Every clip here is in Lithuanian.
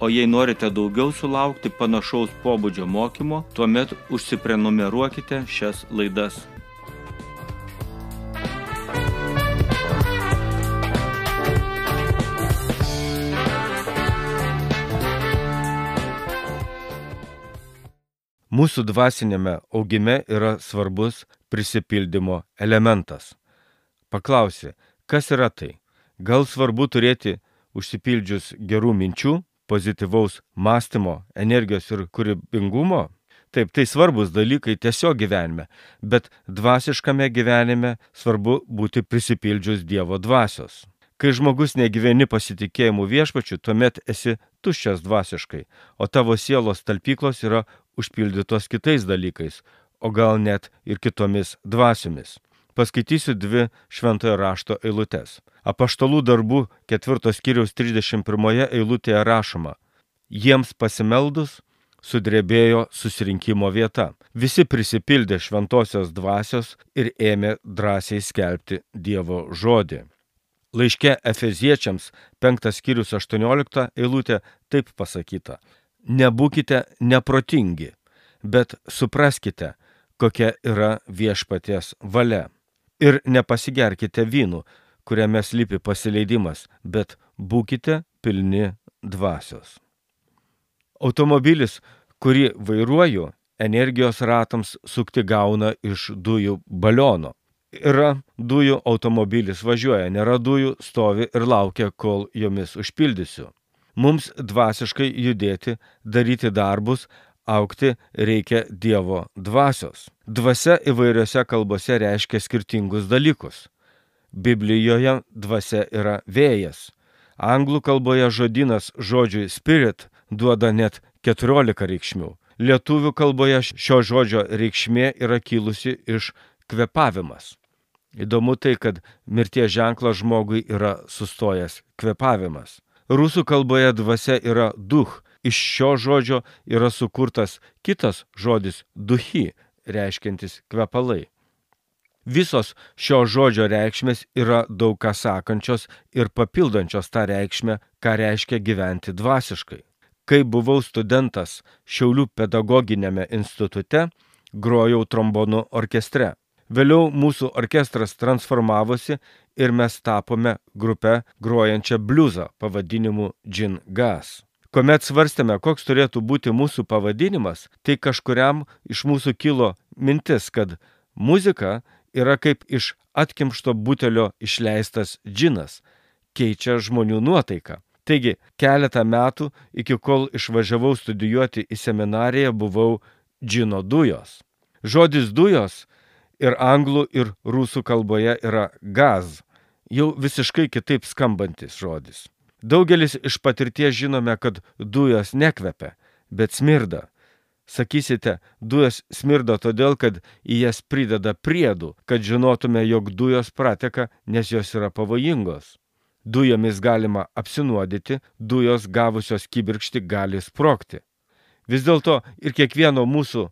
O jei norite daugiau sulaukti panašaus pobūdžio mokymo, tuomet užsiprenumeruokite šias laidas. Mūsų dvasinėme augime yra svarbus prisipildymo elementas. Paklausi, kas yra tai? Gal svarbu turėti užsipildžius gerų minčių, pozityvaus mąstymo, energijos ir kūrybingumo. Taip, tai svarbus dalykai tiesiog gyvenime, bet dvasiškame gyvenime svarbu būti prisipildžius Dievo dvasios. Kai žmogus negyveni pasitikėjimu viešpačiu, tuomet esi tuščias dvasiškai, o tavo sielos talpyklos yra užpildytos kitais dalykais, o gal net ir kitomis dvasiomis. Paskaitysiu dvi šventojo rašto eilutes. Apaštalų darbų ketvirtos kiriaus 31 eilutėje rašoma. Jiems pasimeldus sudrebėjo susirinkimo vieta. Visi prisipildė šventosios dvasios ir ėmė drąsiai skelbti Dievo žodį. Laiške Efeziečiams 5 skyrius 18 eilutė taip pasakyta. Nebūkite neprotingi, bet supraskite, kokia yra viešpaties valia. Ir nepasigerkite vynų, kuriame slypi pasileidimas, bet būkite pilni dvasios. Automobilis, kurį vairuoju, energijos ratams sukti gauna iš dujų baliono. Yra dujų automobilis važiuoja, nėra dujų, stovi ir laukia, kol jomis užpildysiu. Mums dvasiškai judėti, daryti darbus, aukti reikia Dievo dvasios. Dvasia įvairiose kalbose reiškia skirtingus dalykus. Biblijoje dvasia yra vėjas. Anglų kalboje žodynas žodžiui spirit duoda net 14 reikšmių. Lietuvių kalboje šio žodžio reikšmė yra kilusi iš kvepavimas. Įdomu tai, kad mirties ženklas žmogui yra sustojęs kvepavimas. Rusų kalboje dvasia yra duh. Iš šio žodžio yra sukurtas kitas žodis duhi, reiškiantis kvepalai. Visos šio žodžio reikšmės yra daug ką sakančios ir papildančios tą reikšmę, ką reiškia gyventi dvasiškai. Kai buvau studentas Šiaulių pedagoginėme institute, grojau trombonų orkestre. Vėliau mūsų orkestras transformavosi ir mes tapome grupę grojančią bliuzą pavadinimu Gin Gas. Komet svarstėme, koks turėtų būti mūsų pavadinimas, tai kažkuriam iš mūsų kilo mintis, kad muzika yra kaip iš atkimšto butelio išleistas džinas, keičia žmonių nuotaiką. Taigi, keletą metų iki kol išvažiavau studijuoti į seminariją buvau džino dujos. Žodis dujos ir anglų ir rusų kalboje yra gaz, jau visiškai kitaip skambantis žodis. Daugelis iš patirties žinome, kad dujos nekvepia, bet smirda. Sakysite, dujos smirda todėl, kad į jas prideda priedų, kad žinotume, jog dujos prateka, nes jos yra pavojingos. Dujomis galima apsinuodyti, dujos gavusios kibirkšti gali sprokti. Vis dėlto ir kiekvieno mūsų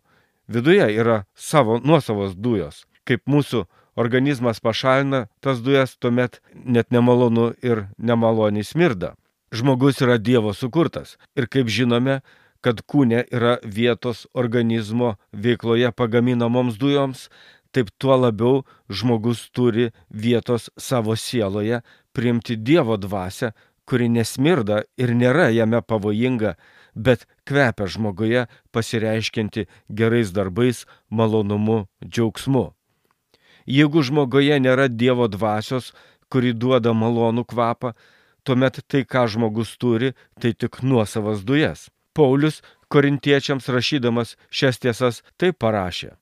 viduje yra savo nuosavos dujos. Kaip mūsų organizmas pašalina tas dujas, tuomet net nemalonu ir nemaloniai smirda. Žmogus yra Dievo sukurtas ir kaip žinome, kad kūne yra vietos organizmo veikloje pagaminamoms dujoms, taip tuo labiau žmogus turi vietos savo sieloje priimti Dievo dvasę, kuri nesmirda ir nėra jame pavojinga, bet kvepia žmoguje pasireiškinti gerais darbais, malonumu, džiaugsmu. Jeigu žmoguje nėra Dievo dvasios, kuri duoda malonų kvapą, tuomet tai, ką žmogus turi, tai tik nuosavas dujas. Paulius, korintiečiams rašydamas šias tiesas taip parašė.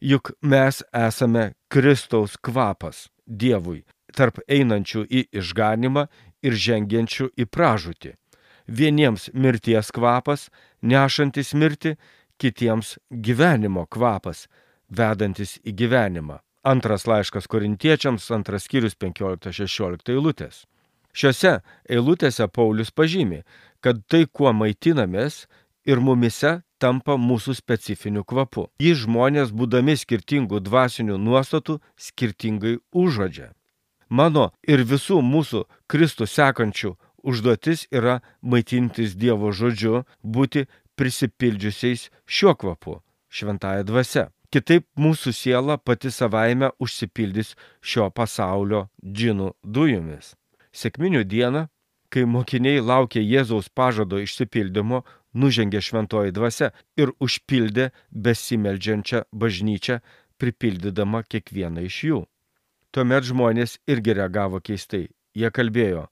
Juk mes esame Kristaus kvapas Dievui, tarp einančių į išganimą ir žengiančių į pražūtį. Vieniems mirties kvapas, nešantis mirti, kitiems gyvenimo kvapas, vedantis į gyvenimą. Antras laiškas korintiečiams, antras skyrius 15-16 eilutės. Šiuose eilutėse Paulius pažymi, kad tai, kuo maitinamės ir mumise tampa mūsų specifiniu kvapu. Jį žmonės, būdami skirtingų dvasinių nuostatų, skirtingai užuodžia. Mano ir visų mūsų Kristų sekančių užduotis yra maitintis Dievo žodžiu, būti prisipildžiusiais šiuo kvapu, šventąją dvasę. Kitaip mūsų siela pati savaime užsipildys šio pasaulio džinų dujomis. Sėkminių dieną, kai mokiniai laukė Jėzaus pažado išsipildymo, nužengė šventoji dvasia ir užpildė besimeldžiančią bažnyčią, pripildydama kiekvieną iš jų. Tuomet žmonės irgi reagavo keistai. Jie kalbėjo,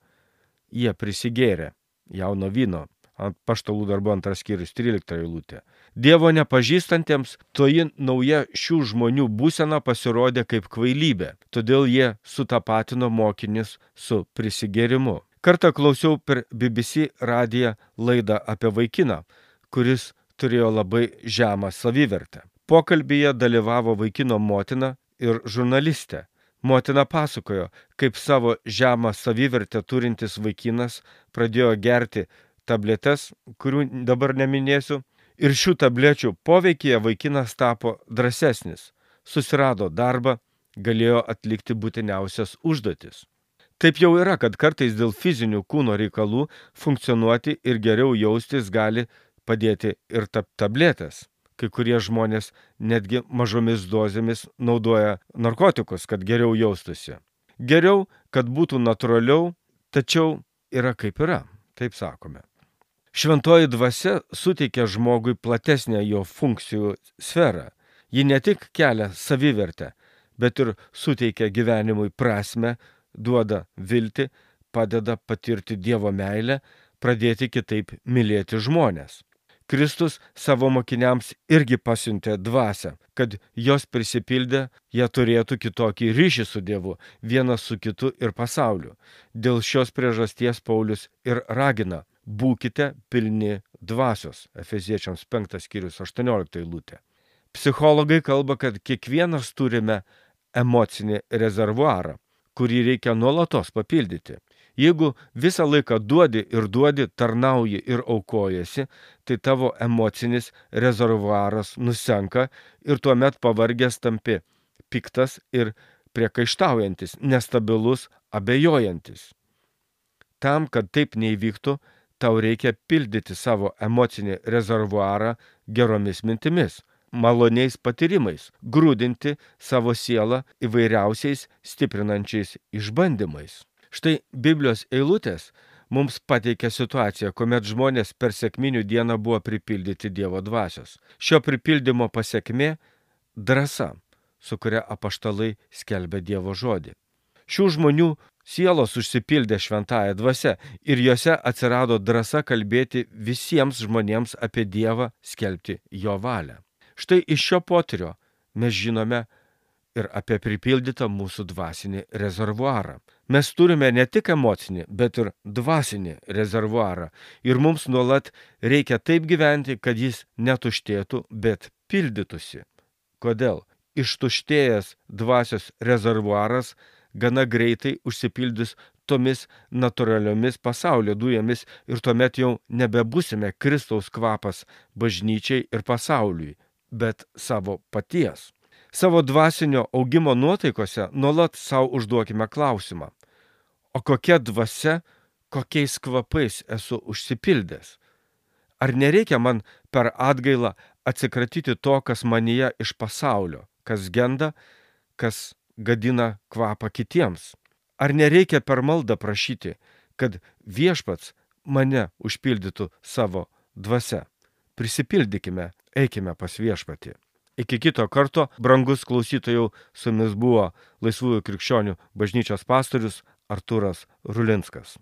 jie prisigėrė jauno vyno. Ant paštalų darbo antras skyrius 13 eilutė. Dievo nepažįstantiems toji nauja šių žmonių būsena pasirodė kaip kvailybė, todėl jie sutapatino mokinis su prisigėrimu. Kartą klausiau per BBC radiją laidą apie vaikiną, kuris turėjo labai žemą savivertę. Pokalbėje dalyvavo vaikino motina ir žurnalistė. Motina pasakojo, kaip savo žemą savivertę turintis vaikinas pradėjo gerti tabletes, kurių dabar neminėsiu, ir šių tablečių poveikyje vaikinas tapo drąsesnis, susirado darbą, galėjo atlikti būtiniausias užduotis. Taip jau yra, kad kartais dėl fizinių kūno reikalų funkcionuoti ir geriau jaustis gali padėti ir tabletės kai kurie žmonės netgi mažomis dozėmis naudoja narkotikus, kad geriau jaustųsi. Geriau, kad būtų natūraliau, tačiau yra kaip yra, taip sakome. Šventoji dvasia suteikia žmogui platesnę jo funkcijų sferą. Ji ne tik kelia savivertę, bet ir suteikia gyvenimui prasme, duoda viltį, padeda patirti Dievo meilę, pradėti kitaip mylėti žmonės. Kristus savo mokiniams irgi pasiuntė dvasę, kad jos prisipildę jie turėtų kitokį ryšį su Dievu, vienas su kitu ir pasauliu. Dėl šios priežasties Paulius ir ragina - būkite pilni dvasios. Efeziečiams 5 skyrius 18 eilutė. Psichologai kalba, kad kiekvienas turime emocinį rezervuarą, kurį reikia nuolatos papildyti. Jeigu visą laiką duodi ir duodi, tarnauji ir aukojasi, tai tavo emocinis rezervuaras nusenka ir tuomet pavargęs tampi piktas ir priekaištaujantis, nestabilus, abejojantis. Tam, kad taip neįvyktų, tau reikia pildyti savo emocinį rezervuarą geromis mintimis, maloniais patyrimais, grūdinti savo sielą įvairiausiais stiprinančiais išbandymais. Štai Biblijos eilutės mums pateikia situaciją, kuomet žmonės per sėkminių dieną buvo pripildyti Dievo dvasios. Šio pripildymo pasiekmė - drąsa, su kuria apaštalai skelbė Dievo žodį. Šių žmonių sielos užsipildė šventąją dvasę ir juose atsirado drąsa kalbėti visiems žmonėms apie Dievą, skelbti jo valią. Štai iš šio potyrio mes žinome, ir apie pripildytą mūsų dvasinį rezervuarą. Mes turime ne tik emocinį, bet ir dvasinį rezervuarą ir mums nuolat reikia taip gyventi, kad jis netuštėtų, bet pildytųsi. Kodėl? Ištuštėjęs dvasios rezervuaras gana greitai užsipildys tomis natūraliomis pasaulio dujomis ir tuomet jau nebebusime Kristaus kvapas bažnyčiai ir pasauliui, bet savo paties. Savo dvasinio augimo nuotaikose nuolat savo užduokime klausimą. O kokia dvasia, kokiais kvapais esu užsipildęs? Ar nereikia man per atgailą atsikratyti to, kas manyje iš pasaulio, kas genda, kas gadina kvapą kitiems? Ar nereikia per maldą prašyti, kad viešpats mane užpildytų savo dvasia? Prisipildykime, eikime pas viešpatį. Iki kito karto, brangus klausytojų, su jumis buvo Laisvųjų krikščionių bažnyčios pastorius Arturas Rulinskas.